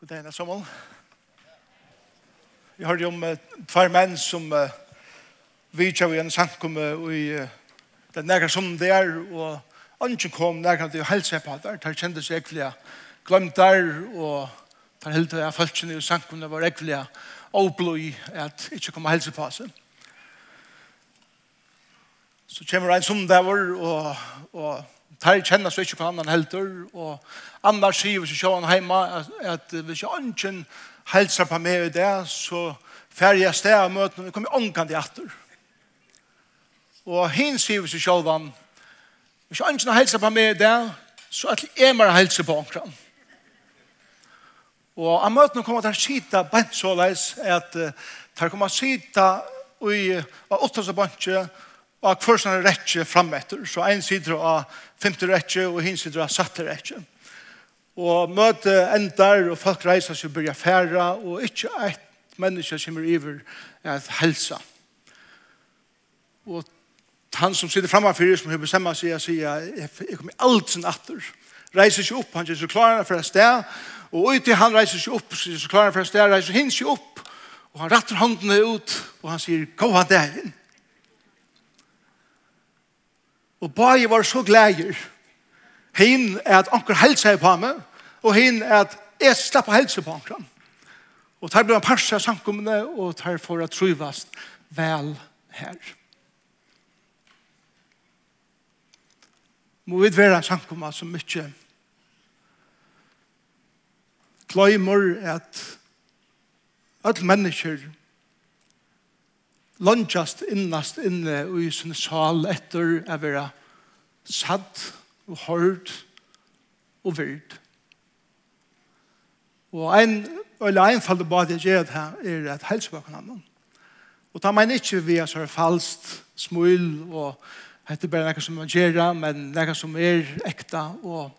God dag, Anna Samuel. Vi hørte om uh, tvær menn som uh, vidtja i en samkomme i uh, den nærkere som det er, og andre kom nærkere til å helse på der. De kjente seg ekvelige glemt der, og de helt til jeg følte i samkomme var ekvelige avbløy at ikke kom helse på seg. Så kommer en som det var, og, og tar kjenner så ikke på annan helter, og annars sier vi så sjåan heima at hvis jeg ønsken helser på meg i det, så færre jeg sted av møtene, og kommer ångkant i atter. Og hin sier vi så sjåan, hvis jeg ønsken helser på meg i det, så at jeg mer helser på ångkant. Og av møtene kommer til å sitte bent så leis at uh, der kommer til å sitte i åttelse bansje, og at først er rettje fram etter, så en sider av femte rettje og hin sider av satte rettje. Og møte endar, og folk reiser seg og begynner færa, og ikke et menneske som er iver er helsa. Og han som sitter framme for som har bestemt seg, sier, jeg kommer alt sin atter. Reiser seg opp, han sier, så klarer han for et sted, og ut til han reiser seg opp, så klarer han for et sted, reiser hins seg opp, og han rattar håndene ut, og han sier, gå han der inn. Og bare var så glæger. Hinn er at anker helse på meg, og hinn er at jeg slapp helse på anker. Og der ble han parset av samkommende, og der får jeg trøyvast vel her. Må vi være samkommende som mye gløymer at alle mennesker lunchast innast inne i sin sal etter å være satt og hørt og virt. Og en eller en fall det bare jeg gjør det er at helse bak hverandre. Og da mener ikke vi via så falskt smul og hette bare noe som man gjør, men noe som er ekta og,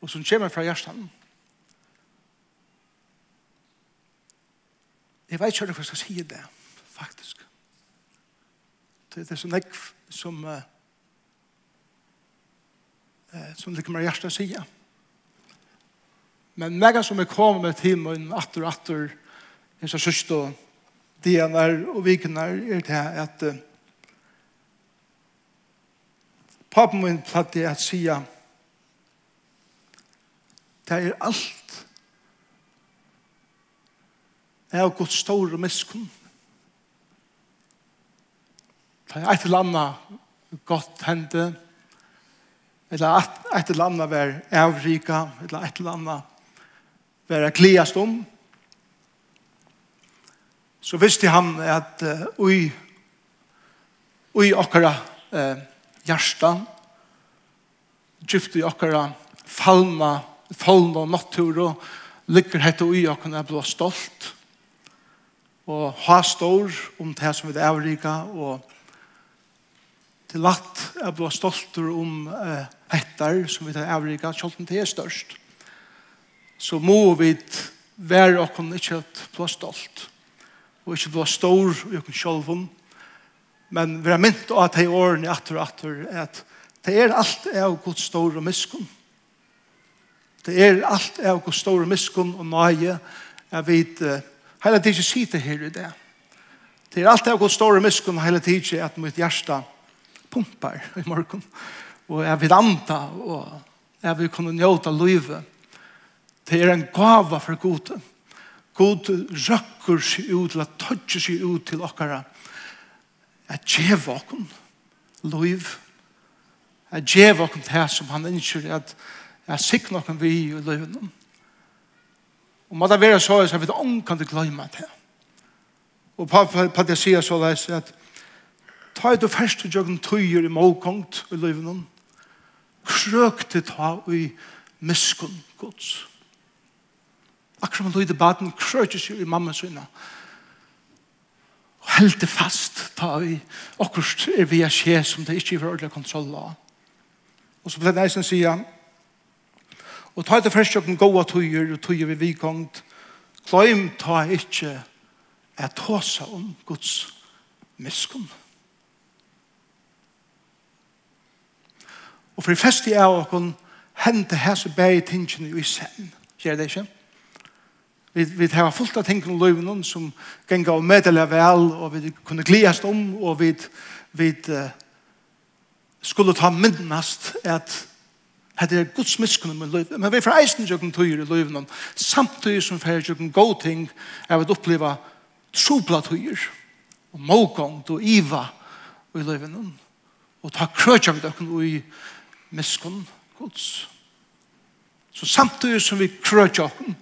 og som kommer fra hjertet. Jeg vet ikke hva jeg skal si det, faktisk det er så nekv som uh, som ligger meg hjertet sida. Men mega som er kommet til min atter og atter en sånn og diener og vikner er det at uh, papen min platt er at sia det er alt det er godt stor og miskunn et eller annet godt hende, eller et eller annet være avrika, eller et eller annet være kliast om. Så visste han at uh, ui, ui okkara uh, hjärsta, djupt i okkara fallna, fallna natur, og lykker hette ui okkara blå stolt og ha stor om det som vi er avrika og det er lagt å bli stolter om uh, etter som vi tar avrika, kjolten til er størst. Så må vi være okken ikke at bli stolt, og ikke bli stor i okken selv om, men vi har mynt av at det er årene atter og atter, at det er alt av god stor og miskunn. Det er alt av god stor og miskunn og nøye, jeg vet, uh, hele tiden sitter her i det. Det er alt av god stor og miskunn hele tiden at mitt hjerte er pumpar i morgon. Og jeg vil anta, og jeg vil kunne njóta livet. Det er en gava for gode. God røkker seg ut, eller tøtjer seg ut til okkara. Jeg gjev okkom liv. Jeg gjev okkom det som han ønsker at jeg sikker okkom vi i livet. Og må det være så, så jeg vet ånkan det gløyma det. Og på pappa, pappa, pappa, pappa, pappa, pappa, ta i du først og gjøkken tøyer i målkongt i løyvnen, krøk til ta i miskunn gods. Akkurat man tog baden krøk til seg i mamma sinna, og held det fast, ta i akkurat er vi a skje som det ikke er ordentlig kontroll av. Og så ble det eisen sier, og ta i det først og gjøkken gåa tøyer og tøyer vi vikongt, Klaim ta ikkje at hosa om Guds miskunn. Og for fest i av okken, hente hese bæg i tingene i sen. Gjør det ikke? Vi, vi har fullt av tingene i løven som ganger og meddeler vel, og vi kunne gledast om, og vi, vi uh, skulle ta myndnast at at det er Guds miskunn med løyven. Men vi får eisen jøkken tøyer i løyven samtidig som vi får jøkken god ting er å oppleve trobla tøyer og to og iva i løyven og ta krøtjang døkken i miskunn Guds. Så samtidig som vi krøtja okken,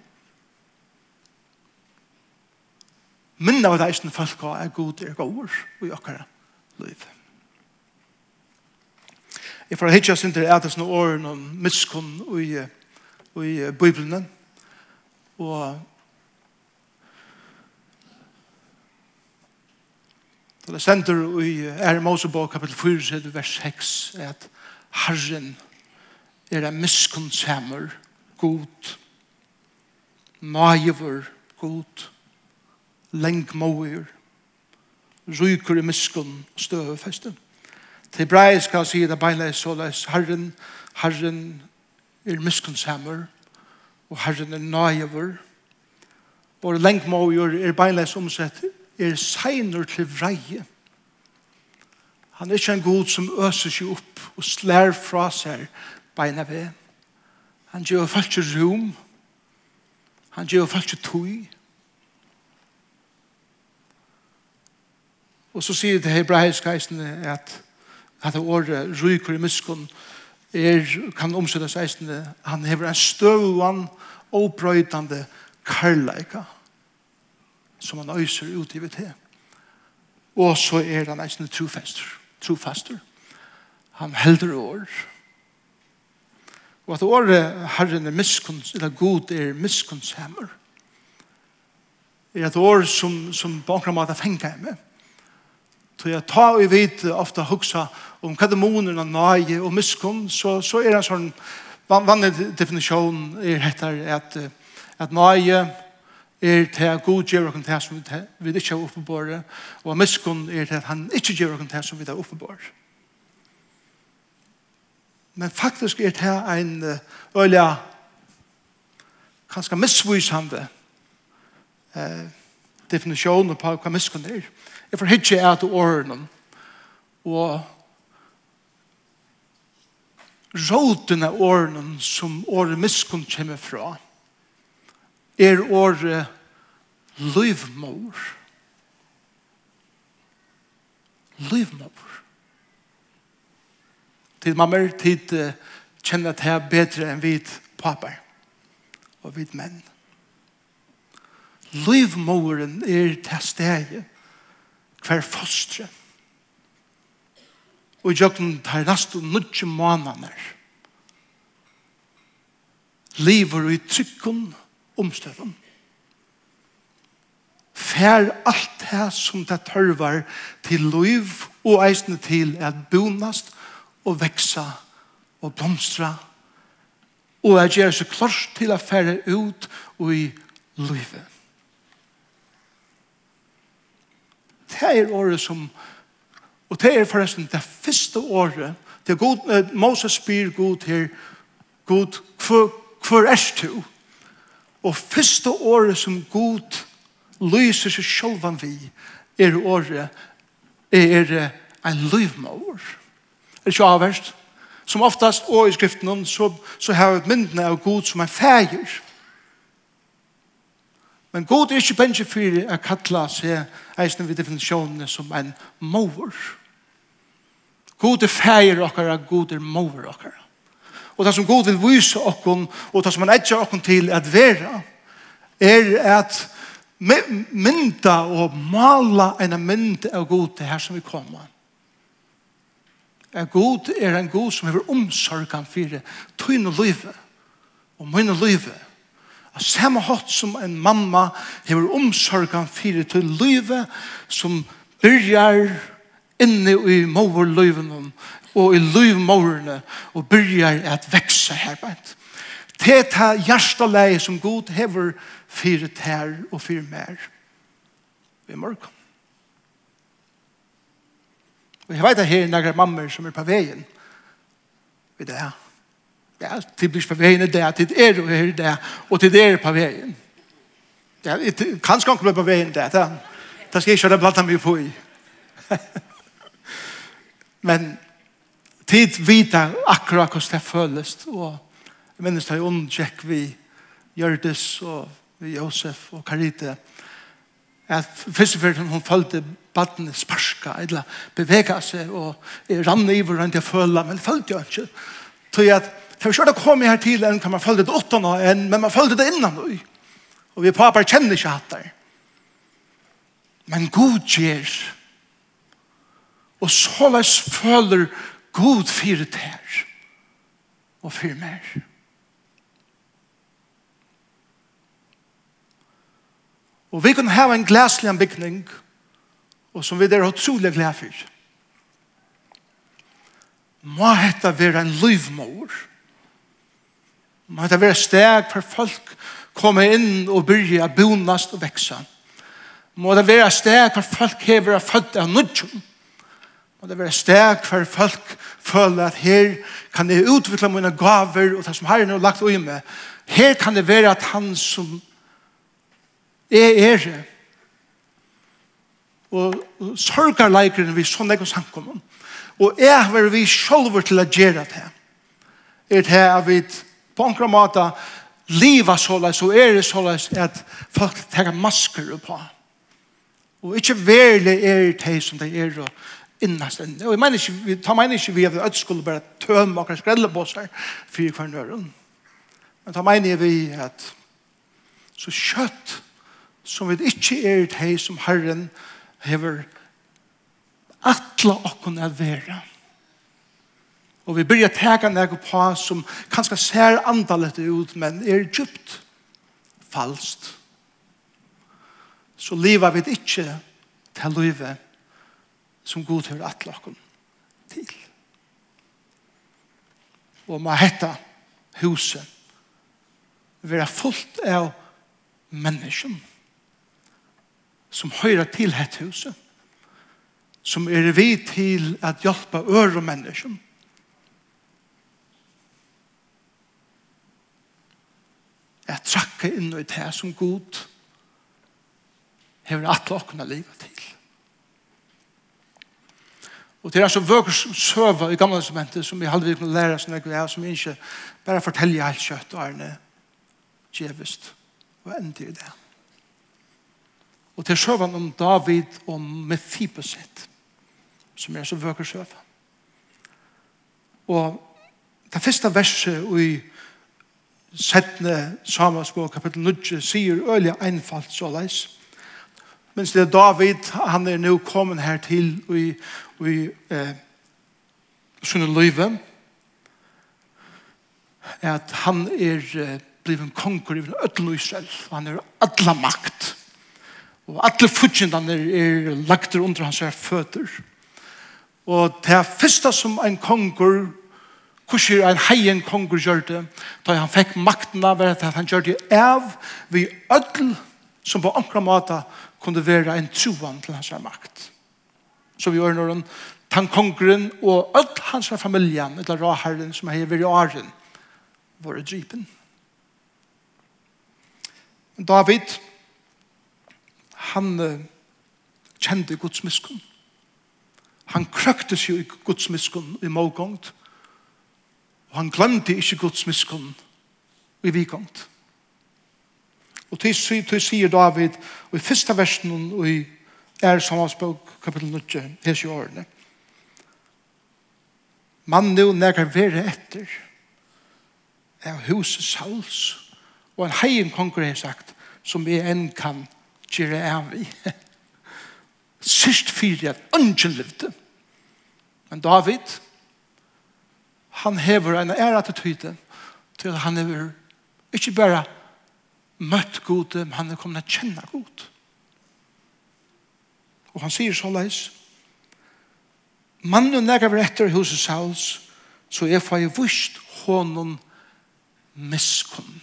minna av reisende folk er god er god i okkara liv. Jeg får hitja sin til etas noen åren om miskunn i, i Bibelen og Det er sender i Ære Mosebok, kapitel 4, vers 6, at Herren er en miskunnsammer god, naivur god, lengmåer, ryker i miskunn og støvefesten. Til brei skal si det beinleis såleis, Herren, Herren er miskunnsammer, og Herren er naivur, og lengmåer er beinleis omsett, er seiner til vreie, Han er ikke en god som øser seg opp og slær fra seg beina ved. Han gjør folk rom. Han gjør folk tøy. Og så sier det hebraiske eisene at at det året ryker i muskon er, kan omsette heisene han hever en støvann og brøytande karlæka som han øyser ut i vitt Og så er han eisende trofester trofaster. Han helder år. Og at året Herren er miskunns, eller god er miskunnshemmer. Er et år som, som på omkring måte fengt hjemme. Så jeg tar og vet ofte huksa om hva det dæmonen av nage og miskunn, så, så er det en sånn vanlig definisjon er etter at, at nage er til at god gjør okken til som vi ikke har oppebåret, og av miskunn er til at han ikke gjør okken til som vi har oppebåret. Men faktisk er det en øyla kanskje misvisende eh, definisjon på hva miskunn er. Jeg får hitje et årene og rådene årene som året miskunn kommer fra er året livmor. Livmor. Tid mammer, tid uh, kjenner at jeg bedre enn vid papper og vid menn. Livmoren er til stedet hver fostre. Og i jøkken tar rast og nødje måneder. Liver i trykken omstøven. Fær alt det som det tørvar til liv og eisne til at bonast og veksa og blomstra og at gjøre seg klart til å fære ut og i livet. Det er året som og det er forresten det første året det er god, Moses spyr god her god, hvor, hvor er du? Og første året som god lyser seg sjølvan vi, er året er en livmål. Er det ikke avverst? Som oftast, og i skriften, så, så har vi myndene av god som er fæger. Men god er ikke bensje for å kalle seg eisen ved definisjonene som en mål. God er fæger okkara, god er mål okkara og det som god vil vise okkon, og det som han etja okkon til at vera, er at mynda og mala en mynd av god til her som vi kommer. Er god er en god som hever omsorgan fyrir tøyne løyve og møyne løyve. Og samme hatt som en mamma hever omsorgan fyrir tøyne løyve som byrjar og inne i morløyven og i løyvmorene og byrjar at vekse her beint. Det er det hjerteleie som god hever fire tær og fire mer i morgen. Og jeg vet at her er noen mammer som er på veien ved det er Ja, til blir på veien er det, til er og er det, og til er på veien. Ja, kanskje han kommer på veien det, det skal jeg ikke blanda meg på i. Men tid vita akkurat hvordan det føles. Og jeg minnes det er unnsjekk vi Gjørdes og vi Josef og Karite. At først og fremst hun følte badene sparska, eller bevega seg, og jeg rann i hvordan jeg følte, men følte jeg ikke. Så jeg at För så då komme her til till en kan man följde det åtta nå en men man följde det innan då. Och vi papar kjenner ikke hatt der. Men god ger Og så leis føler god fyrir tær og fyrir mer. Og vi kan hava en glæslig anbyggning og som vi der har trolig glæd fyrir. Må hetta vera en livmor. Må hetta vera steg for folk komme inn og byrja bonast og veksa. Må det vera steg for folk hever a fødda av nudjum. Og det vil være steg for folk føler at her kan jeg utvikle mine gaver og det som Herren har lagt ui med. Her kan det være at han som er er og, og sørger leikeren vi sånn ikke samkommer. Og jeg har vi selv til å gjøre det. Er det at vi på en måte livet såleis og er det såleis at folk tar masker på. Og ikke verlig er det som det er og innast enn. Og jeg mener ikke, vi tar mener ikke vi at vi skulle bare tømme akkurat skrellebåser for hver nøren. Men tar mener vi at så kjøtt som vi ikke er til som Herren hever atla okkon er vera. Og vi byrja teka nek på som kanskje ser andalet ut, men er djupt falskt. Så liva vi ikke til livet som god hører atlakken til. Og ma hetta huset vera fullt av mennesken som hører til hett huset som er vi til at hjelpe øre mennesken Jeg trakker inn i det som god hever atle åkne livet til. Og det er så vøkers søva i gamle testamentet som vi aldri kunne lære sånne greier som vi ikke bare forteller alt kjøtt og ærne djevist og ender i det. Og til søvan om David og Mephiboset som er så vøkker søva. Og det første verset i settende Samasbo kapittel 9 sier øyelig einfalt så leis. Men det er David, han er nå kommet her til i, i eh, sunne løyve, at han er eh, blivet konger i ødel Israel, og han er alle makt. Og alle fudgjendene er, er lagt under hans her føtter. Og det er første som en konger Hvordan en heien konger gjør det, da han fikk makten av at han gjør det av vi ødel som på ankra måte kunde være en troen til hans makt. Så vi gjør noen tankongren og alt hans familie, eller råherren som er i åren, våre drypen. David, han uh, kjente Guds miskunn. Han krøkte seg i Guds miskunn i målgångt, og han glemte ikke Guds miskunn i vikongt. Og til sier David, og i første versen og i er sammanspåk kapittel 9, hes i årene. Man nu nekar vere etter er huset sals og en heien konger har sagt som vi enn kan gjøre av i. Sist fyrir at ønsken levde. Men David, han hever en ære til han hever ikke bare møtt Gud, men han er kommet til å kjenne Gud. Og han sier så leis, mannen nekker vi etter huset Sauls, så jeg får jeg vust hånden miskunn.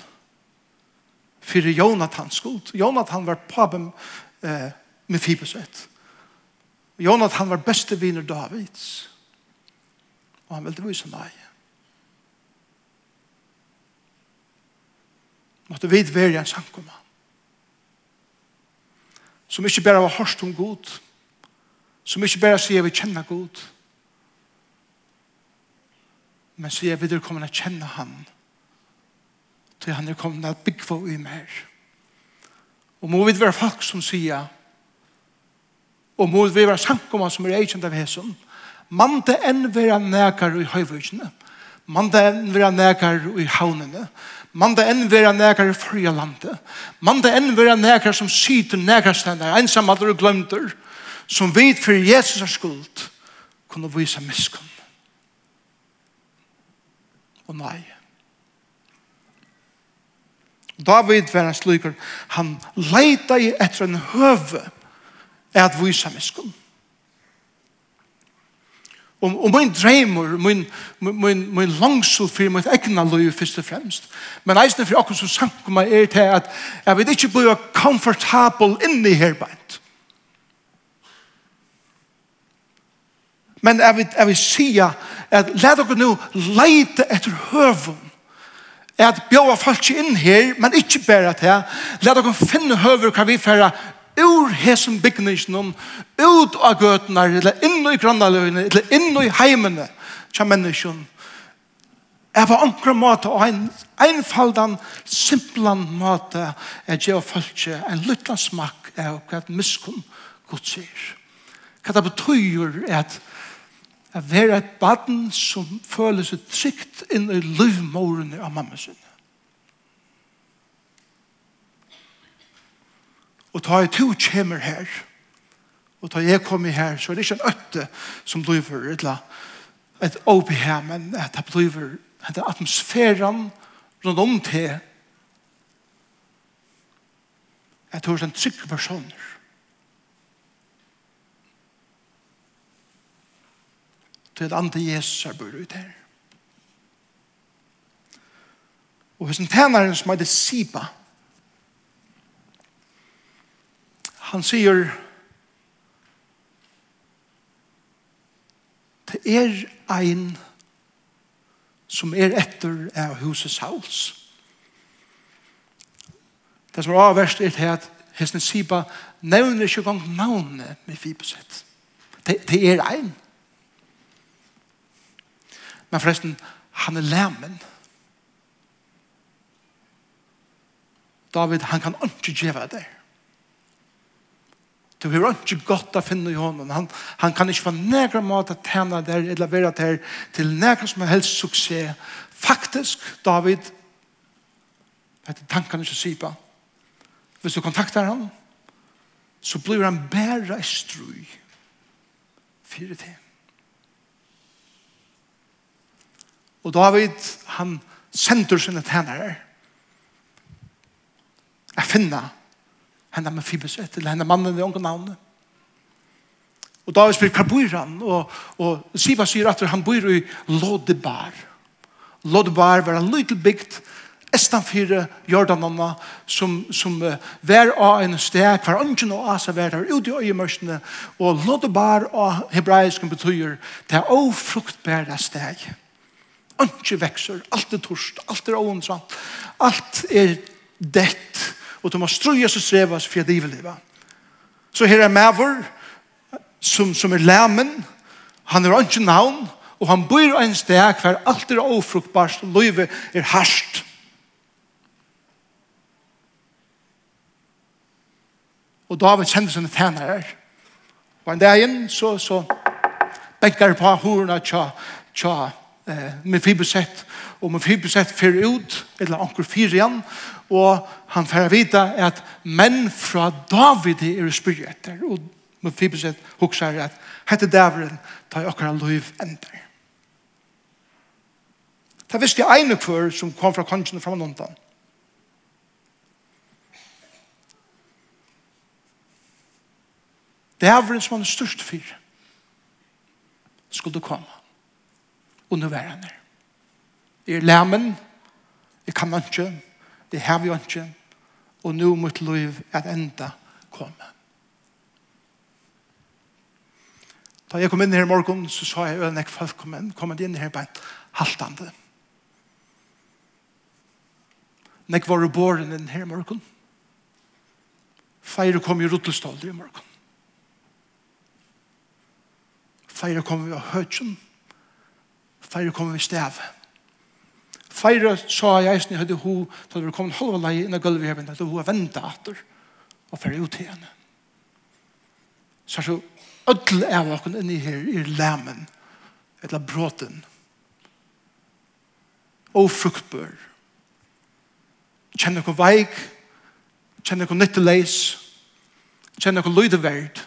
Fyrir Jonathans Gud. Jonathan var pappen eh, med Fibesett. Jonathan var beste viner Davids. Og han ville vise meg. måtte vi være en samkomma. Som ikke bare var hørst om god, som ikke bare sier vi kjenner god, men sier vi er kommet til å kjenne han, til han er kommet til å bygge i mer. Og må vi være folk som sier, og må vi være samkomma som er eikjent av hesen, man det enn være nækar i høyvøkene, man det enn være nækar i havnene, Man det enn vera nekar i fyrja landet. Man det enn vera nekar som syter nekar stendar, ensamallar og glömter, som vet fyrir Jesus er skuld, kunne vise miskunn. Og nei. David var en slyker, han leita i etter en høve at vise miskunn. Og, og min dreimer, min, min, min langsel for mitt egna liv først og fremst. Men eisne for akkur som sanker meg er til at jeg vil ikke bli komfortabel inni her beint. Men jeg vil, jeg vil sige at let dere nå leite etter høven at bjóa folk inn her, men ikke bare til. Let dere finne høver hva vi færre ur hesum bygningsnum, ut av gøtene, eller inn i grannaløyene, eller inn i heimene, til menneskene. er var omkring måte, og en einfaldan, simplan måte, jeg gjør folk en lytla smak av hva et miskunn god sier. Hva det betyr at jeg er et baden som føler seg trygt inn i livmårene av mamma sinne. Og ta jeg to kjemer her. Og ta jeg kommer her, så er det ikke en øtte som blir et et åpe her, men at det blir at det atmosfæren rundt om til at det er en trygg person. Det er et andre Jesus er bør ut her. Og hvis en tænaren som heter Sipa, Han sier det er ein som er etter av huset Sauls. Det som er avverst er til at hesten Siba nevner ikke gang navnet med Fiboset. Det, det er ein. Men forresten, han er læmen. David, han kan ikke gjøre det der. Du har ikke godt å finne i hånden. Han, han kan ikke få negra mat å tjene der, eller være der til negra som helst suksess. Faktisk, David, vet dette tankene ikke sier på. Hvis du kontakter han, så blir han bare strøy. Fyre til. Og David, han sender sine tjenere. Jeg finner henne med Fibesøt, eller henne mannen i ången navnet. Og David spør, hva bor han? Og, og Siva sier at han bor i Lodebar. Lodebar var en liten bygd, estan fire jordanana, som, som uh, var av en steg hver ønsken og asa var der, ute i øyemørsene, og Lodebar av hebraisken betyr, det er ofruktbæra steg. Ønsken vekser, alt er torst, alt er åndsant, alt er dett, og du må strøye og strevas for at livet livet. Så her er Mavur, som, som er læmen, han er ikke navn, og han bor en sted hver alt er ofruktbart, og livet er harsht. Og David kjente sine tæner her. Og en dag inn, så, så benker på horna tja, tja, eh, med fibersett, og med fibersett fyrir ut, eller anker fyrir igjen, og han får vita at menn fra David er spyrir etter, og med fibersett huksar at hette dæveren tar okkar liv ender. Det visste jeg ene kvar som kom fra kongen og fra noen Dæveren som han er størst fyr skulle komme og nå være han her. Det er læmen, det kan ikke, det har vi ikke, og nå mot liv at enda komme. Da jeg kom inn her i morgen, så sa jeg øyne ikke folk kom inn, kom inn her på en haltande. Nek var båren inn her i morgen. Feire kom i Rottelstolde i morgen. Feire kom i Høtjen. Høtjen Færre kom vi stav. Færre sa jeg, jeg hadde ho, da det var kommet halva leie innan gulvet her, men da hun ventet atter, og færre ut til henne. Så er så, ødel av åkken inni her, i lamen, eller bråten, og fruktbør. Kjenner dere veik, kjenner dere nytteleis, kjenner dere lydeverd,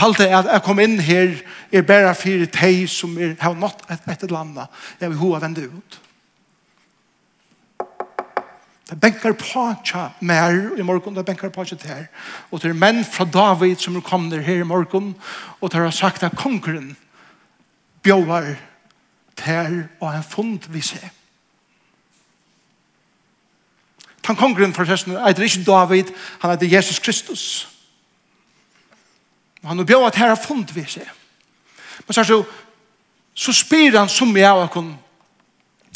halte at jeg kom inn her er bare fire teg som er har nått et, et eller annet. Jeg vil hoa vende ut. Det benker på tja mer i morgen det benker på tja der og det er menn fra David som er kommet her i morgen og det har sagt at kongren bjøver ter og en fond vi ser Han kongren forresten, eitir ikke David, han er Jesus Kristus. Og han bjør at her har funnet vi seg. Men så, så, spyr han som jeg og kun,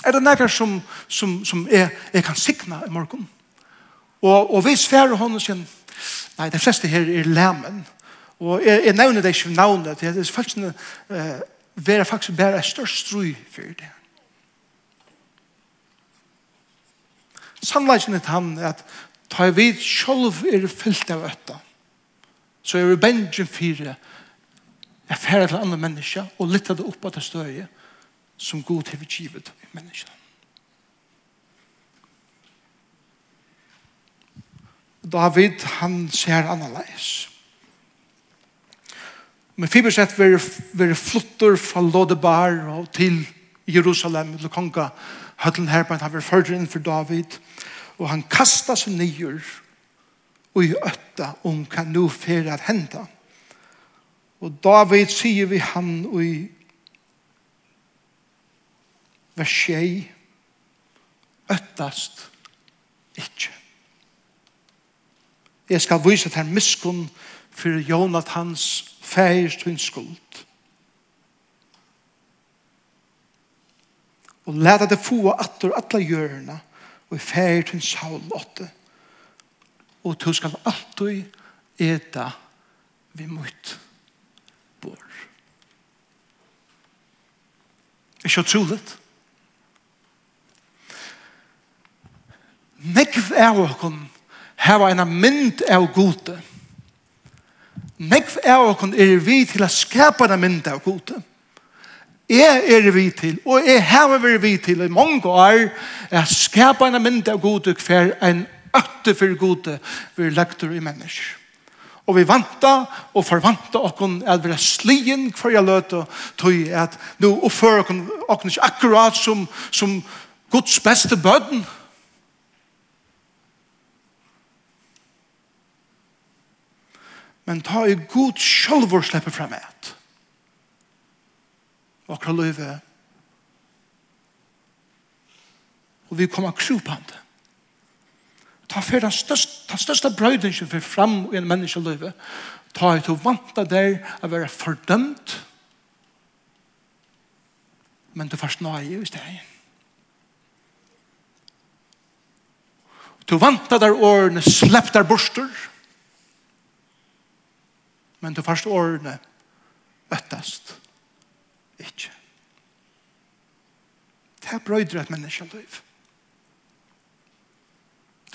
er det nekker som, som, som jeg, jeg kan sikna i morgen? Og, og vi sværer hånden sin, nei, de fleste her er læmen. Og jeg, jeg nevner det ikke navnet, det er faktisk en, eh, være faktisk bare størst strøy for det. Sannleggen er han at ta vi selv er fyllt av øtta så er vi bengen fire er færre til andre mennesker og lytter det oppe til det støye som god til givet i menneskene. David, han ser annerledes. Men Fibersett var, var flottor fra Lodebar og til Jerusalem, til konga, høtlen her, men han var ført inn for David, og han kastet seg nyer og i øtta om hva nå fer at henta. Og David sier vi han og i vers 6 øttast ikkje. Jeg skal vise til miskunn for Jonathans fægist hun skuld. Og leta det få atter atle hjørna og fægist hun saul åtte og du skal alltid eta vi mot bor. Er ikke troligt. Nekv er åkken her var en mynd av gode. Nekv er åkken er vi til å skapa en mynd av gode. Jeg er vi til, og jeg har vært vi til i mange år, er skapa en mynd av gode hver en øtte for gode vi lektor i mennesker. Og vi vanta og forvanta okkon at vi er slien hver jeg løte tog at nå oppfører okkon okkon ikke akkurat som, som Guds beste bøden. Men ta i god sjølvor slipper frem et. Akkurat løyve. Og vi kommer krupande ta for den største, den største brøyden som for fram i en menneskeliv, ta i to vanta der å være fordømt, men du først nøye i stedet. Du vanta der årene, slepp der borster, men du først årene øttast ikke. Det er brøyder et menneskeliv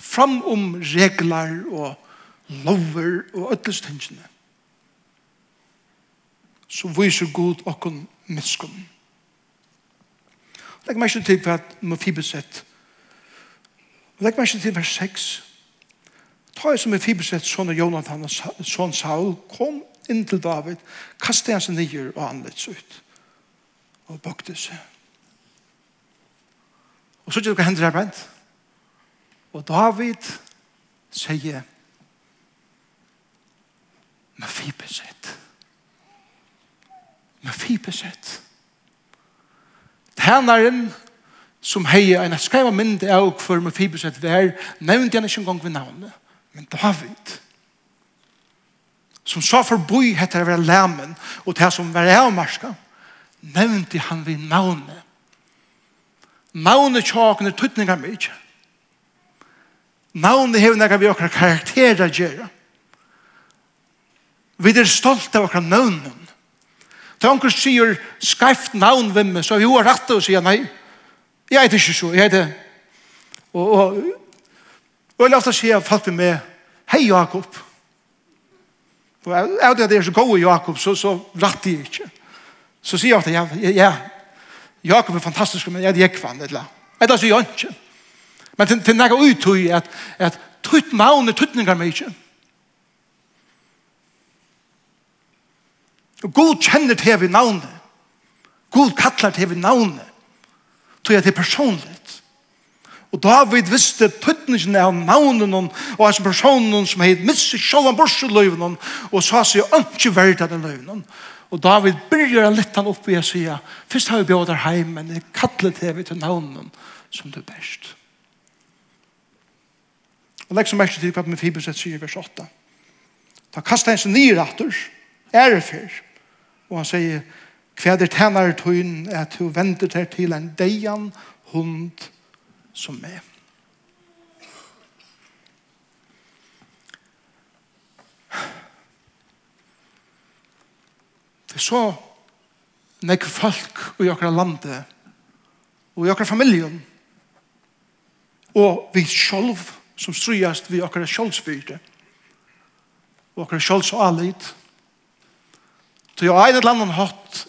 fram om regler og lover og ødelstingene, så viser god okken miskunn. Legg meg ikke til for at Mephiboset Legg meg ikke til vers 6 Ta jeg som er fibersett sånn av Jonathan og sånn Saul kom inn til David kastet han seg nye og anleds ut og bøkte seg Og så gjør det hva hender her brent. Og David sier Mefibeset Mefibeset Tænaren som heier en skreiva mynd av hver Mefibeset vær nevnte han ikke engang ved navnet men David som sa forboi heter å være læmen og det som var avmarska nevnte han ved navnet navnet tjaken er tøytningar mykje Navnet hever nekka vi okra karakterer gjerra. Vi er stolt av okra navnen. Da onker sier skarft navn ved meg, så vi har rett og sier nei. Jeg heter ikke så, jeg heter... Og, og, og jeg lafta sier folk med meg, hei Jakob. Og jeg vet at jeg er så god Jakob, så, så rett jeg ikke. Så sier jeg ofte, ja, ja, Jakob er fantastisk, men jeg er jekvann, eller? Eller så gjør jeg ikke. Men til, til nega uttøy at, at tutt maun er tuttningar ikke Og God kjenner til vi navnet. God kallar til vi navnet. Tog jeg til personligt. Og David visste tuttningen av navnen og av personen som heit misse sjålan borsi løyven og sa seg ønske verda den løyven. Og David byrjar litt han opp i å sija, først har vi bjådar heim, men jeg kallar til vi til navnen som du best. Og legg som mest til hva med Fibuset sier vers 8. Da kastet han seg nye ratter, ærefer, og han sier, kveder tænare tøyen at du venter til til en deian hund som er? Det er så nek folk i okra landet og i okra familien og vi sjolv som strujast vi okkara sjolvsbyrde og okkara sjolvs og alit så jeg har et eller annet hatt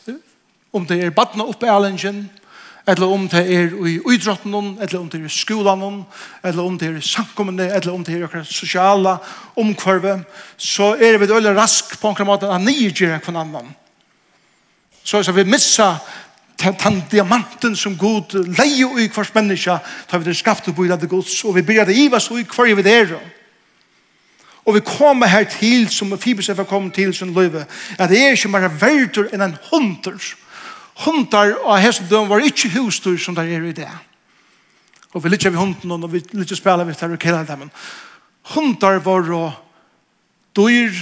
om det er badna oppe i allingen eller om det er i uidrotten eller om det er i skolan eller om det er i samkommende eller om det er i okkara sosiala omkvarve så er vi veldig rask på en måte at nye gjerra kvann annan så vi missa den diamanten som god leie og i hvers menneske, tar vi det skapt og bøyla det gods, og vi byrja det iva så i hver vi det er. Og vi kommer her til, som Fibus er kommet til sin løyve, at det er ikke bare verdur enn en hunter. Hunter og hesten døm var ikke hustur som der er i det. Og vi lytter vi hunden, og vi lytter spela vi tar og kjell dem. Hunter var og dyr,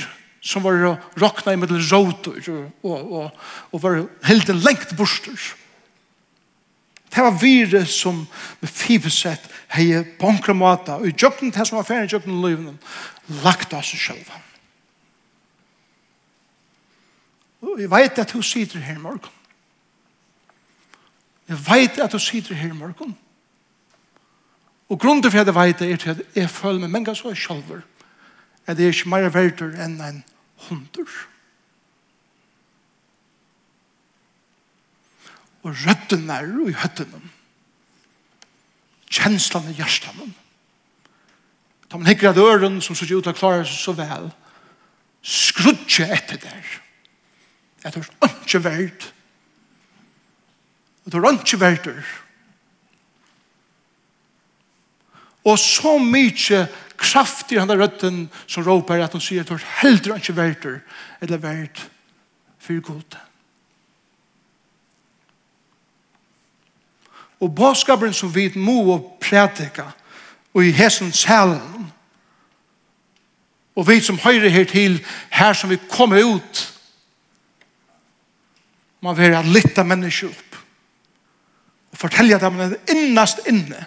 som var råkna i middel råter og, og, og var helt lengt borster. Det var vire som med fibesett hei bankra mata og i djøkken til som var ferdig i djøkken i livet lagt av seg selv. Og jeg vet at hun sitter her i morgen. Jeg vet at hun sitter her i morgen. Og grunnen til at jeg vet det er til at jeg føler meg mennesker så selv. Og at det er ikke mer verdur enn en hundur. Og røtten er i høtten. Kjenslan i hjertene. Da man hikker av øren som sier ut og klarer seg så vel, skrutje etter der. Jeg tror ikke verdt. Jeg tror er ikke verdur. Og så mye kraft i han der rødden som råper at hun sier at hun heldre ikke verter eller vert for god. Og bådskaperen som vi må og prædika og i hesen salen og vi som høyre her til her som vi kommer ut man være litt av mennesker opp og fortelle dem at det er innast inne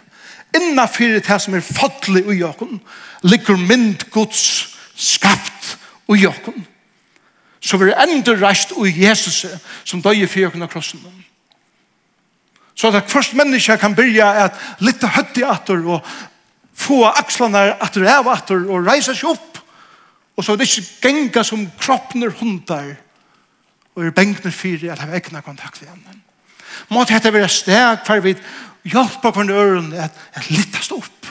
innafyrir det som er fadlig ui okon, ligger mynd Guds skapt ui okon, så vi er enda reist ui Jesus som døy fyrir okon av krossen. Så at først menneska kan byrja at litt høtt i atter og få akslarna atter av atter og reisa seg opp og så er det ikke genga som kroppner hundar og er bengner fyrir at ha egna kontakt med henne. Måte hette vi steg for vi hjelpe på den øren at, at littast opp.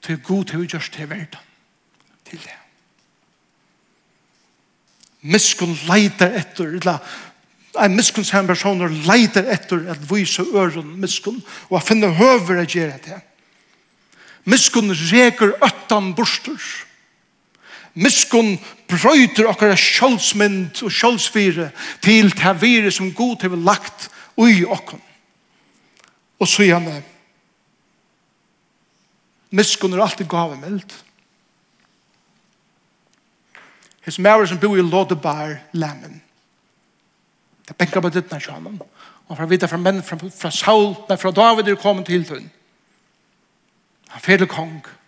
Til god til å gjøre til verden. Til det. Miskun leiter etter, eller en miskun som personer leiter etter at vise øren miskun, og at finne høver å gjøre det. Miskun reker øttan borsters. Miskun brøyter okkara sjálfsmynd og sjálfsfyre til det vire som god har lagt ui okkon. Og så gjerne Miskun er alltid gavemild. His maver som bor i Lodebar lemmen. Det benker på dittna sjaman. Og fra vidda fra menn fra, fra Saul, nei, fra David er kommet til tunn. Han fyrir kong. Han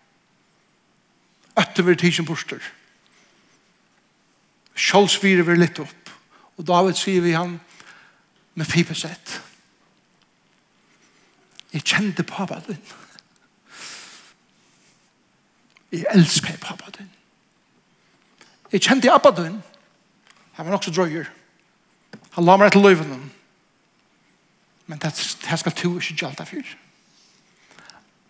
Øtten vil tidsen borster. Kjolsvire vil litt opp. Og David sier vi han med fibersett. Jeg kjente pappa din. Jeg elsker pappa din. Jeg kjente pappa din. Han var også drøyer. Han la meg etter løyvene. Men det, det skal du ikke gjelda for.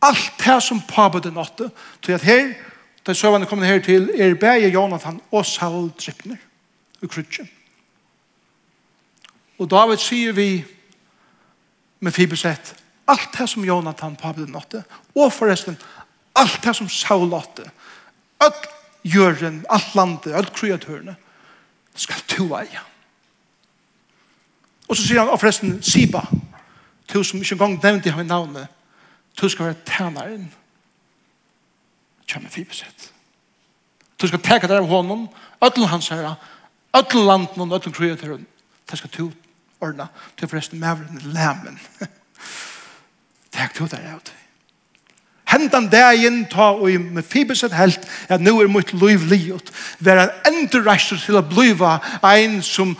Alt det som pappa din åtte, tror jeg at her Da søvende kommer her til er bæge Jonathan og Saul drippner i krutjen. Og David sier vi med fibersett alt det som Jonathan Pablen åtte og forresten alt det som Saul åtte alt jøren, alt landet, alt kreatørene skal to eie. Og så sier han, og forresten, Siba, to som ikke engang nevnte ham i navnet, to skal være tænaren kommer Fibeset. Du skal teka der av honom, ötlen hans herra, ötlen landen og ötlen kreaturen. Det skal tu ordna. Du forresten mavren lämen. Tek to der av det. Hentan dagen ta og i med Fibeset helt at nu er mitt liv liot, Vær en endurreister til å bliva ein som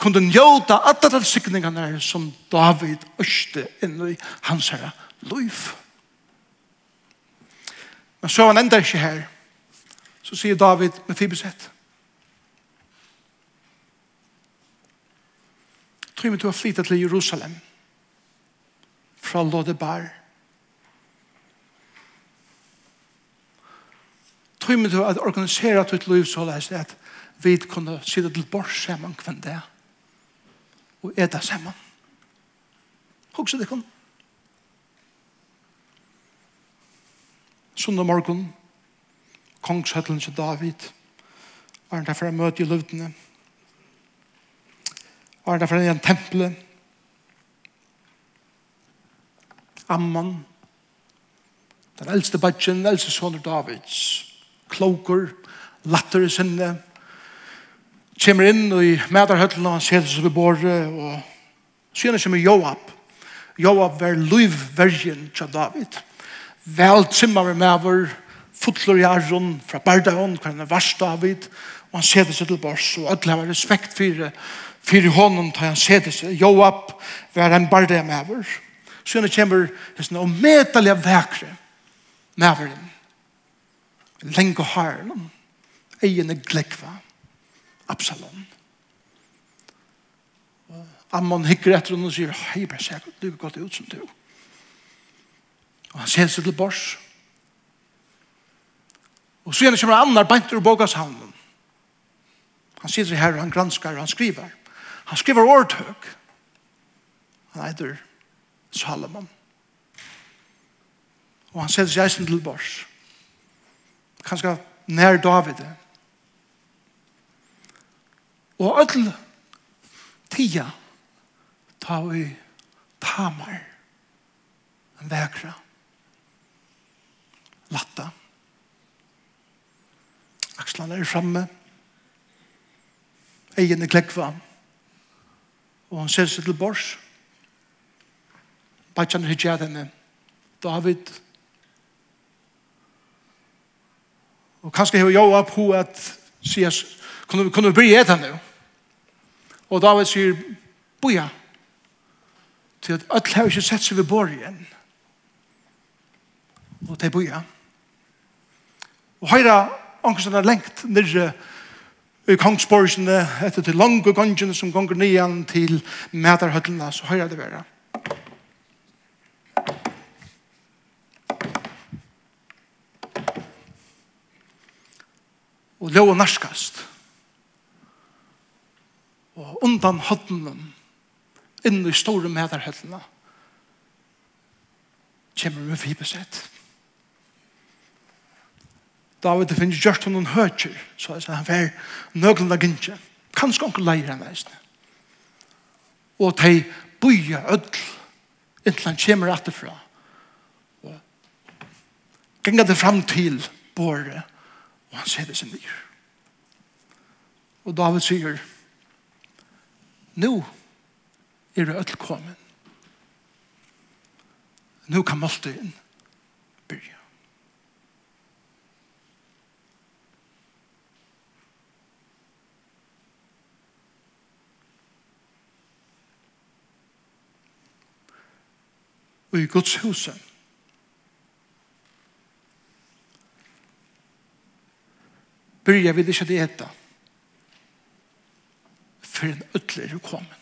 kunde njóta alla de sikningarna som David öste inn i hans herra liv. Men så han enda ikke her. Så sier David med Fibuset. Tror vi du har flyttet til Jerusalem fra Lodebar. Tror vi du har organiseret ditt liv så leis at vi kunne sitte til bors sammen kvendt det og eda sammen. Hugsa det kunne. sundag morgon, kongshøtlen til David, var han derfor å møte i løvdene, var han derfor i en temple, Amman, den eldste badgen, den eldste soner Davids, kloker, latter i sinne, kommer inn i medarhøtlen og han ser seg ved båret, og sier han kommer Joab. Joab var livvergen til David. David vel timmar med over, fotler i arron fra Bardaon, hva han er varst av vid, og han seder seg til bors, og alle har respekt for, for hånden tar han seder seg. Joab var en Bardaon med over. Så han kommer hesten og medelig vekre med overen. Lenge han egen er glekva, Absalom. Ammon hikker etter henne og sier, hei, bare se, du er godt ut som du er. Og han selser til bors. Og så kommer han annar bæntur ur bogashavnen. Han sitter her, han granskar, han skriver. Han skriver årtøk. Han eitir Salomon. Og han selser eisen til bors. Kanskje nær David. Og öll tida ta vi tamar. en vekra. Latta. Akslan er framme. Egen er klekva. Og han ser seg til bors. Bajan er hijjad henne. David. Og kanskje hever jo opp ho at sier, kunne, vi, kunne vi bry et henne? Og David sier, boja. Til at alle har ikke sett seg ved bor igjen. Og det er boja. Ja. Og høyre anker som er lengt nirre i kongsborgene etter til lange gongene som gonger nian til medarhøtlene, så høyre det være. Og lov og narskast. Og undan høttenen, inn i store medarhøtlene, kommer vi fibesett. David det finnes gjørst hon noen høtjer, så han fer nøglen av gynnskje. Kanskje onkel leir han veisne. Og de boja ødl, inntil han kommer etterfra. Og ganger det fram til båret, og han ser det sin nyr. Og David sier, Nå er det ødel kommet. Nå kan måltøyen byrja. og i Guds huset. Byrja vil ikke det etta for en ødler er kommet.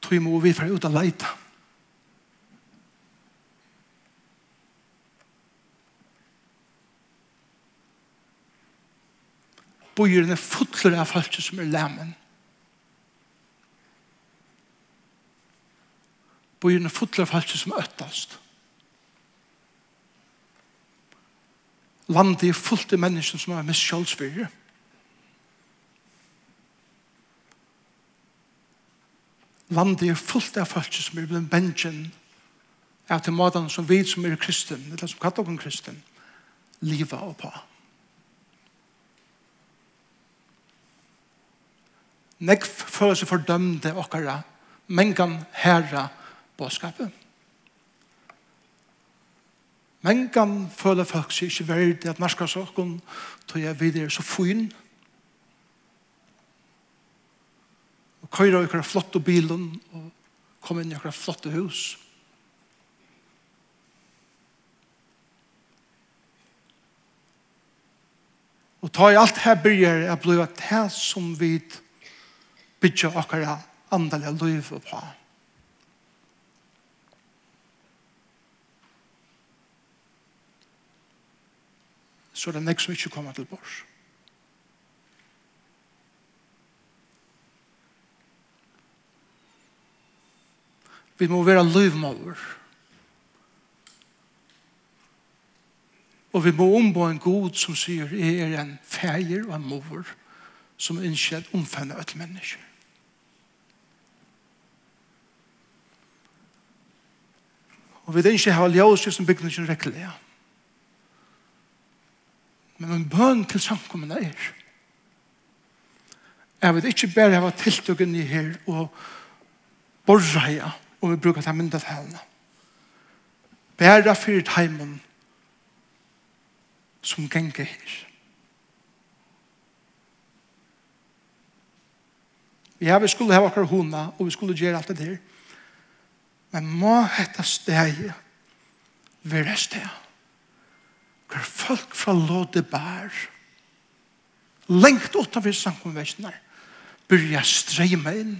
Tog må vi fra ut av leita. bojeren er fotler av folk som er lemmen. Bojeren er fotler av folk som er øttast. Landet er fullt av mennesker som er mest kjølsfyrre. Landet er fullt av folk som er blant bensjen av til måten som vi som er kristen, eller som kattet om kristen, livet og på. Nekv føler seg fordømte okkara, men kan herra bådskapet. Men kan føle folk seg ikke verdig at norska sokken tog jeg videre så fyn. Og køyre av ykkar flotte bilen og kom inn i ykkar flotte hus. Og ta i alt her byrger jeg blir at det som vidt bytja okkara andalega liv på. Så det er nek som ikke kommer til bors. Vi må være livmåler. Og vi må ombå en god som sier, jeg er en feir og en mor som innskjedd omfenne et mennesker. Og vi vil ikke ha ljøs som bygger ikke rekkelig. Men en bøn til samkommen er. Jeg vil ikke bare ha tiltøkken i her og borra i og vi bruker det til henne. Bæra fyrt heimen som genge her. Vi har vi skulle ha akkurat hona og vi skulle gjøre alt det her. Men må hetta steg være steg. Hver folk fra låde bær, lengt utenfor samkomveisene, byrja streyma inn.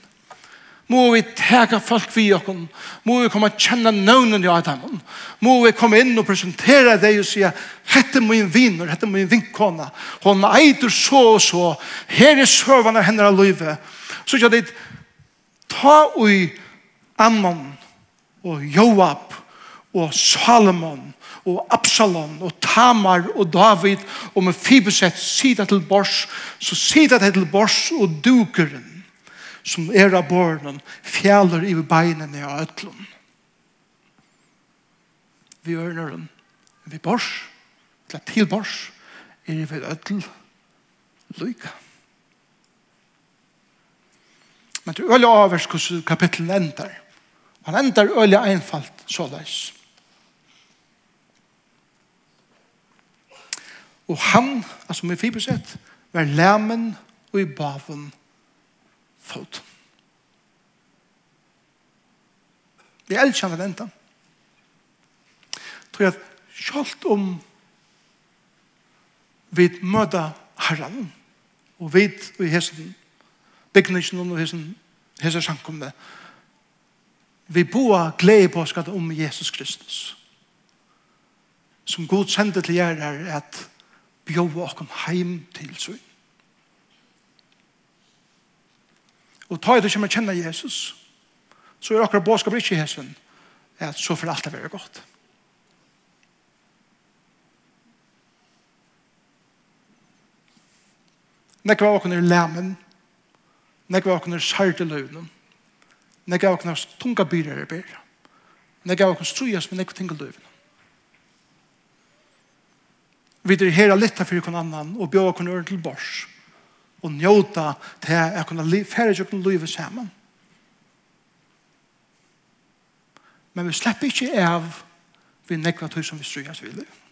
Må vi tega folk vi okken. Må vi komme og kjenne nøvnen i Adam. Må vi komme inn og presentere deg og sige, hette min viner, hette min vinkona. Hon eitur så og så. Her er søvane henne av livet. Så ikke dit, ta ui ammon, og Joab og Salomon og Absalom og Tamar og David og med Fibuset sida til bors så sida til bors og dukeren som er av barnen fjaller i beinene av øtlån vi ørner den vi bors til til bors er i ved øtl lykke men det er øyne avhversk hvordan kapitlet ender Han endar øyla einfalt så leis. Og han, altså med fibersett, var læmen og i baven fot. Vi er han venta. Tror jeg at sjalt om vi møta herran og vi i hessen bygningsen og hessen hessen sankumne vi boa glede på skatt om Jesus Kristus. Som god sender til jer er at bjøve okken heim til søgn. Og ta i det som er kjenne Jesus, så er akkurat båskap ikke hesen, at så får alt det være godt. Nekva av okken er lemen, nekva av er sart i løvnen, Det gav oss tunga byrer i byrer. Det gav oss strujas med nekve tinga løyvene. Vi er her litt for hverandre annan og bjør hverandre øre til bors og njóta til at kunne fære hverandre løyve sammen. Men vi slipper ikke av vi nekva tøy som vi strujas vi løyve.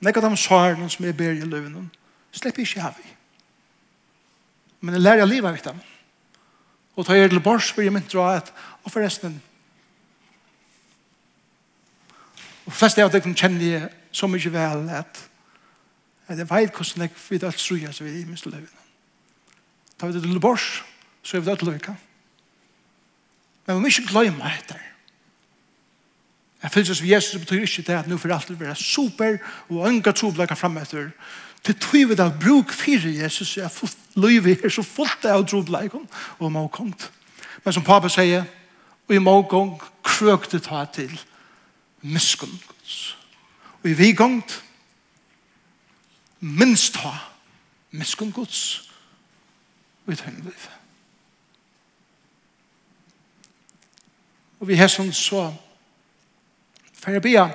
Nekva de saren som er ber i løyvene slipper ikke av vi. Men jeg lærer livet av dem. Og ta er til bors, vil jeg mynt dra et, og forresten, og flest av dere kjenner jeg så mye vel at, at jeg vet hvordan jeg vil alt struer seg i minst løyvene. Ta vi det til bors, så er vi det til løyka. Men vi må ikke glemme etter. Jeg fylses ved Jesus betyr ikke det at nå for alt vil være super og ønga trobleika fram etter. Det tror vi da bruk fire Jesus jeg fullt løyve her så fullt av trobleika og må kongt. Men som pappa sier og i må kong krøk det ta til miskunn Guds. Og i vi gongt minst ta miskunn gods og i tøyne liv. Og vi har sånn så For jeg bia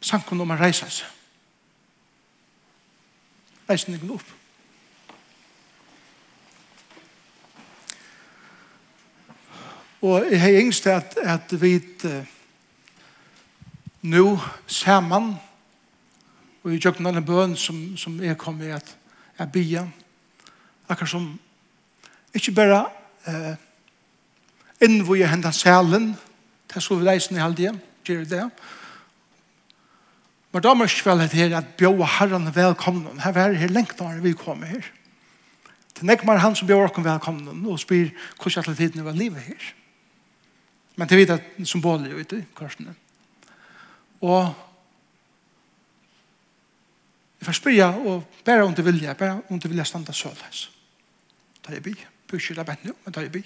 samkomne om å reise seg. Reise den opp. Og jeg har yngst at, at vi uh, nå ser man og i kjøkken av bøn som, som jeg kom i at jeg bia akkurat som ikke bare uh, innvå jeg hendet selen til så vi reisen i halvdien gjør det. Men da må jeg vel her at bjøve herren velkommen. Her er her lengt når vi kommer her. Det er ikke han som bjør oss velkommen og spyr hvordan alle tiden var livet her. Men det vet at symbolet er ute i korsene. Og jeg får spyrja og bare om du vilja, bare om du vilja standa sølhets. Da er jeg by. Pusher det bare nå, men da er jeg by.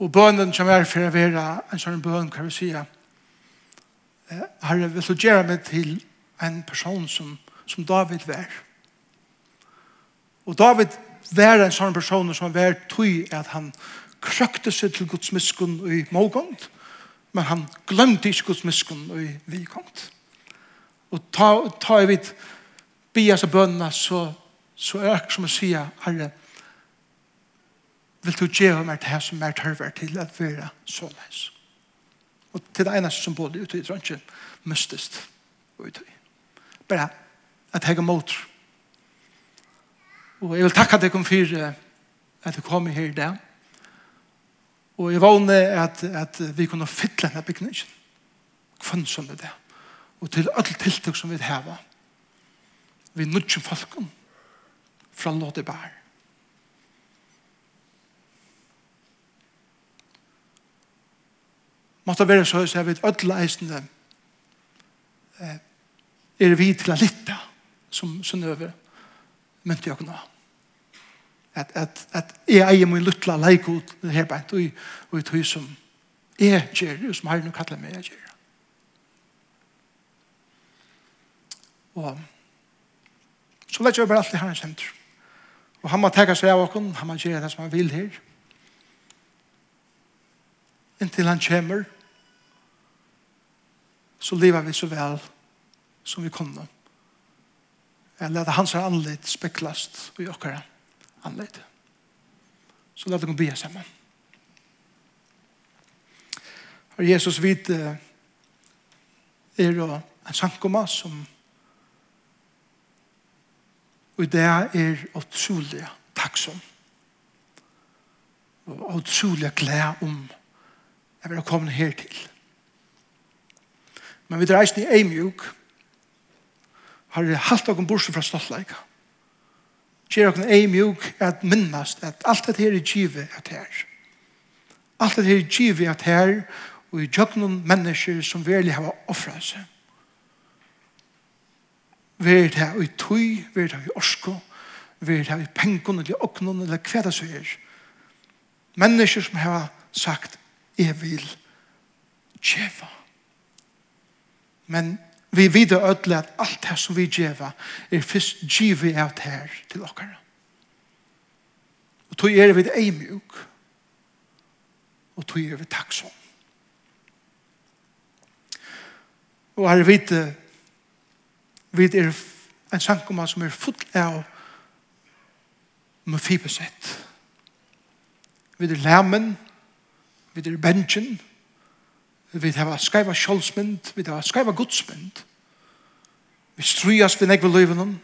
Og bønnen som er for å være en sånn bønn, kan vi si, Herre, vil du gjøre meg til en person som, som David var. Og David var en sånn person som var tøy at han krøkte seg til Guds miskunn i mågånd, men han glemte ikke Guds miskunn i vikånd. Og ta, ta i vidt bia seg bønna, så, så er det som å si, Herre, vil du gjøre meg det som er tørver til at være såleis. Og til det eneste som både ute i trønnsjen mistest og ute i. Bare at jeg er mot. Og jeg vil takke deg om for at du kom her i dag. Og jeg vågne at, at vi kunne fytle denne bygningen. Kvann som det er. Og til alle tiltak som vi har. Vi nudger folkene fra Lodebær måtte være så jeg vet ødela eisende eh, er vi til å lytte som sunnøver mynte jeg kunne at, at, at jeg eier min lytla leikot her beint og, og et hus som jeg gjør og som noe kattelig med jeg gjør og så lett jeg bare alt i herrens henter og han må tega seg av åkken, han må gjøre det som han vil her. Inntil han kommer og så lever vi så vel som vi kunne. Jeg leder hans anledd speklast i okkara anledd. Så leder vi be sammen. Og Jesus vid er jo en sankoma som og det er utrolig takksom og utrolig glede om jeg vil komme her til. Men vi dreist i ei mjuk, har vi hatt okkur bursu fra stoltleika. Gjer okkur eimjuk at minnast at alt det her er givet at her. Alt det her er givet at her og i jøgnum mennesker som verlig hava offra seg. Ver det i tøy, ver det i orsko, ver det i pengun, eller oknun, eller hva det så er. Mennesker som hava sagt, jeg vil tjeva. Men vi vet ødelig at alt det som vi gjør er først givet av det her til dere. Og tog er vi det mjuk. Og tog er vi takksom. Og her vet vi er en sankumma som er full av med fibesett. Vi er lemmen, vi er benjen, Vi har skreiva sjolsmynd, vi har skreiva godsmynd. Vi strujas vi negve løyvenom.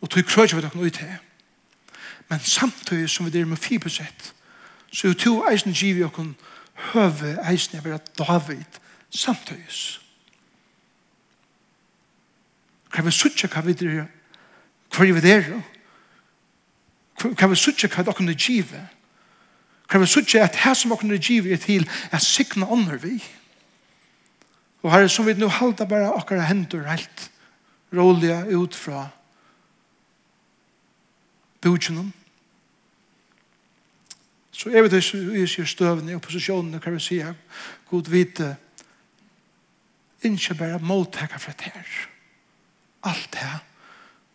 Og tog krøyja vi dere ut her. Men samtidig som vi er med fibersett, så er to eisen giv i okon høve eisen jeg vil at David samtidig. Hva vi sutja hva vi er, hva vi er, hva vi sutja hva dere givet, kan vi sutja at her som okkar giv er til er sikna ånder vi. Og her som vi nu halda bara okkar hendur helt roliga ut fra bujunum. Så er vi det i sier støvene i opposisjonen, kan vi si, god vite, ikke bare måltekka fra det her. Alt det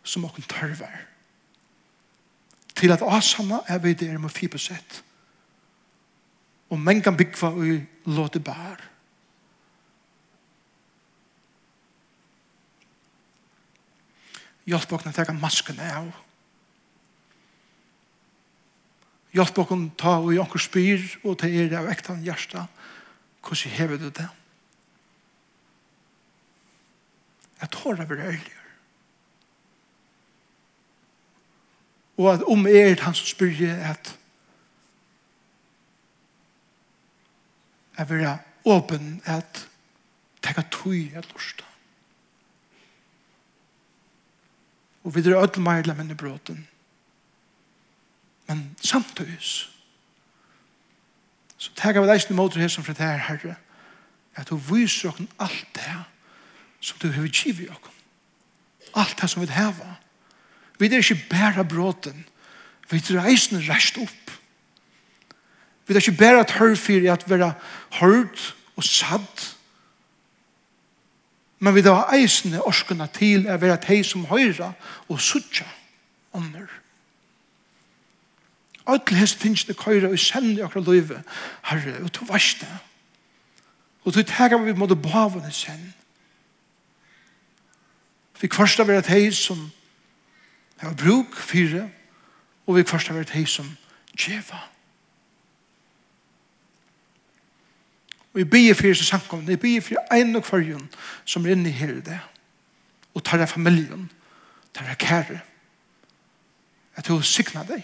som okkar tørver. Til at asana er vi det med fibosett og menn kan byggva og låte bær. Hjelp åkne teka maskene av. Hjelp åkne ta og i åkker spyr og ta er av ektan hjärsta. Hvordan hever du det? Jeg tårer å være ærligere. Og at om er han som spyr at er vera åpen at teka tui at lort. Og vi drar ødel meg menn i bråten. Men samtøys så tega vi deisne motor her som fra det her herre at du viser oss alt det som du hever kivi oss. Alt det som vi har. Vi er ikke bare bråten. Vi drar eisne rest opp. Vi er ikke bare at hør for at vi er hørt og satt. Men vi er eisende orskene til at være de som høyre og suttja ånder. Alle hese tingene køyre og sende akkurat løyve, Herre, og to varste. Og to tega vi måtte bavene sende. Vi kvarsta vera teg som har bruk, fire, og vi kvarsta vera teg som djeva. Djeva. Og jeg bier for Jesus samkomne, jeg bier for en og kvarjon som er inne her i det. Og tar av familien, tar av kære. At du sikna deg.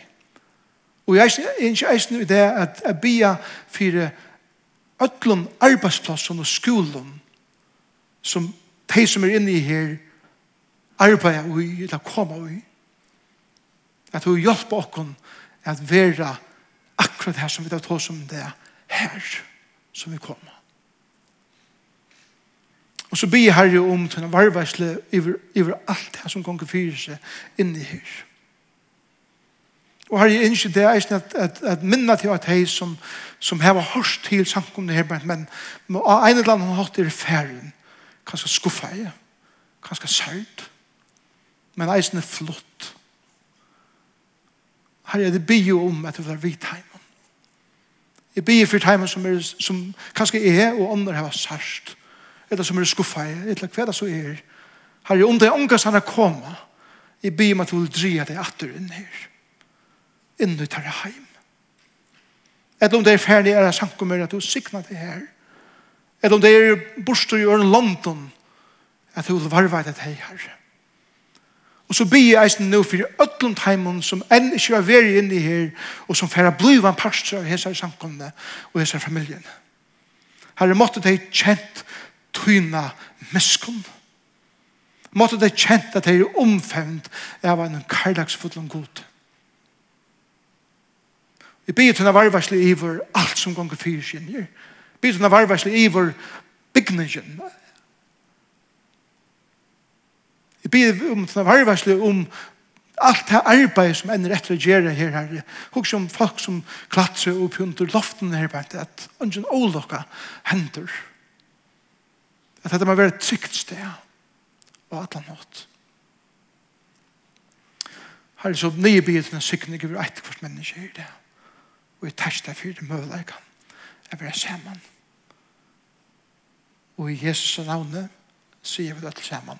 Og jeg er ikke eisen i det at jeg bier for ødlom arbeidsplassen og skolen som de som er inne i her arbeider i, eller kommer i. At hun hjelper oss at være akkurat her som vi tar oss om det her. Her som vi kommer. Og så blir Herre om til en varvarsle over, alt det som gonger fyrir seg inni her. Og Herre, jeg ønsker det eisen at, at, at minna til at hei som, som har hørt til samkomne her, men, men av ene land han hatt er færen, kanskje skuffeie, kanskje sært, men eisen er flott. Herre, det blir om at du vil være vidt heim Jeg ber for timen som, er, som kanskje er her og andre har sørst. Eller som er skuffa i, eller hva det så er. Herre, om det er ångast han har kommet, jeg ber meg til å dreie deg atter inn her. Inn ut tar heim. Eller om det er ferdig er jeg sanker med at du sikna det her. Eller om det er bostur i øren London, at du vil varve deg her, herre. Og så blir jeg eisen nå for ødlund heimen som enn ikke har vært inne her, og som får blive en pastor av hese samkomne og hese familien. Her er måtte de kjent tyna meskund. Måtte de kjent at de er omfevnt av en karlagsfotlen god. Vi blir tyna varvarslig iver alt som gonger fyrir fyrskinjer. Vi blir tyna varvarslig iver bygningen, Jeg ber om sånne varvarsle om alt det arbeid som ender etter å gjøre her, her. Hugg som folk som klatrer opp under loften her, bare at ungen ålokka hender. At dette må være et trygt sted og at han nått. er så nye bygget denne sykken ikke vil eit hvert menneske i det. Og jeg tærs deg for det møveleikan. Jeg vil sammen. Og i Jesus navnet sier vi det til sammen.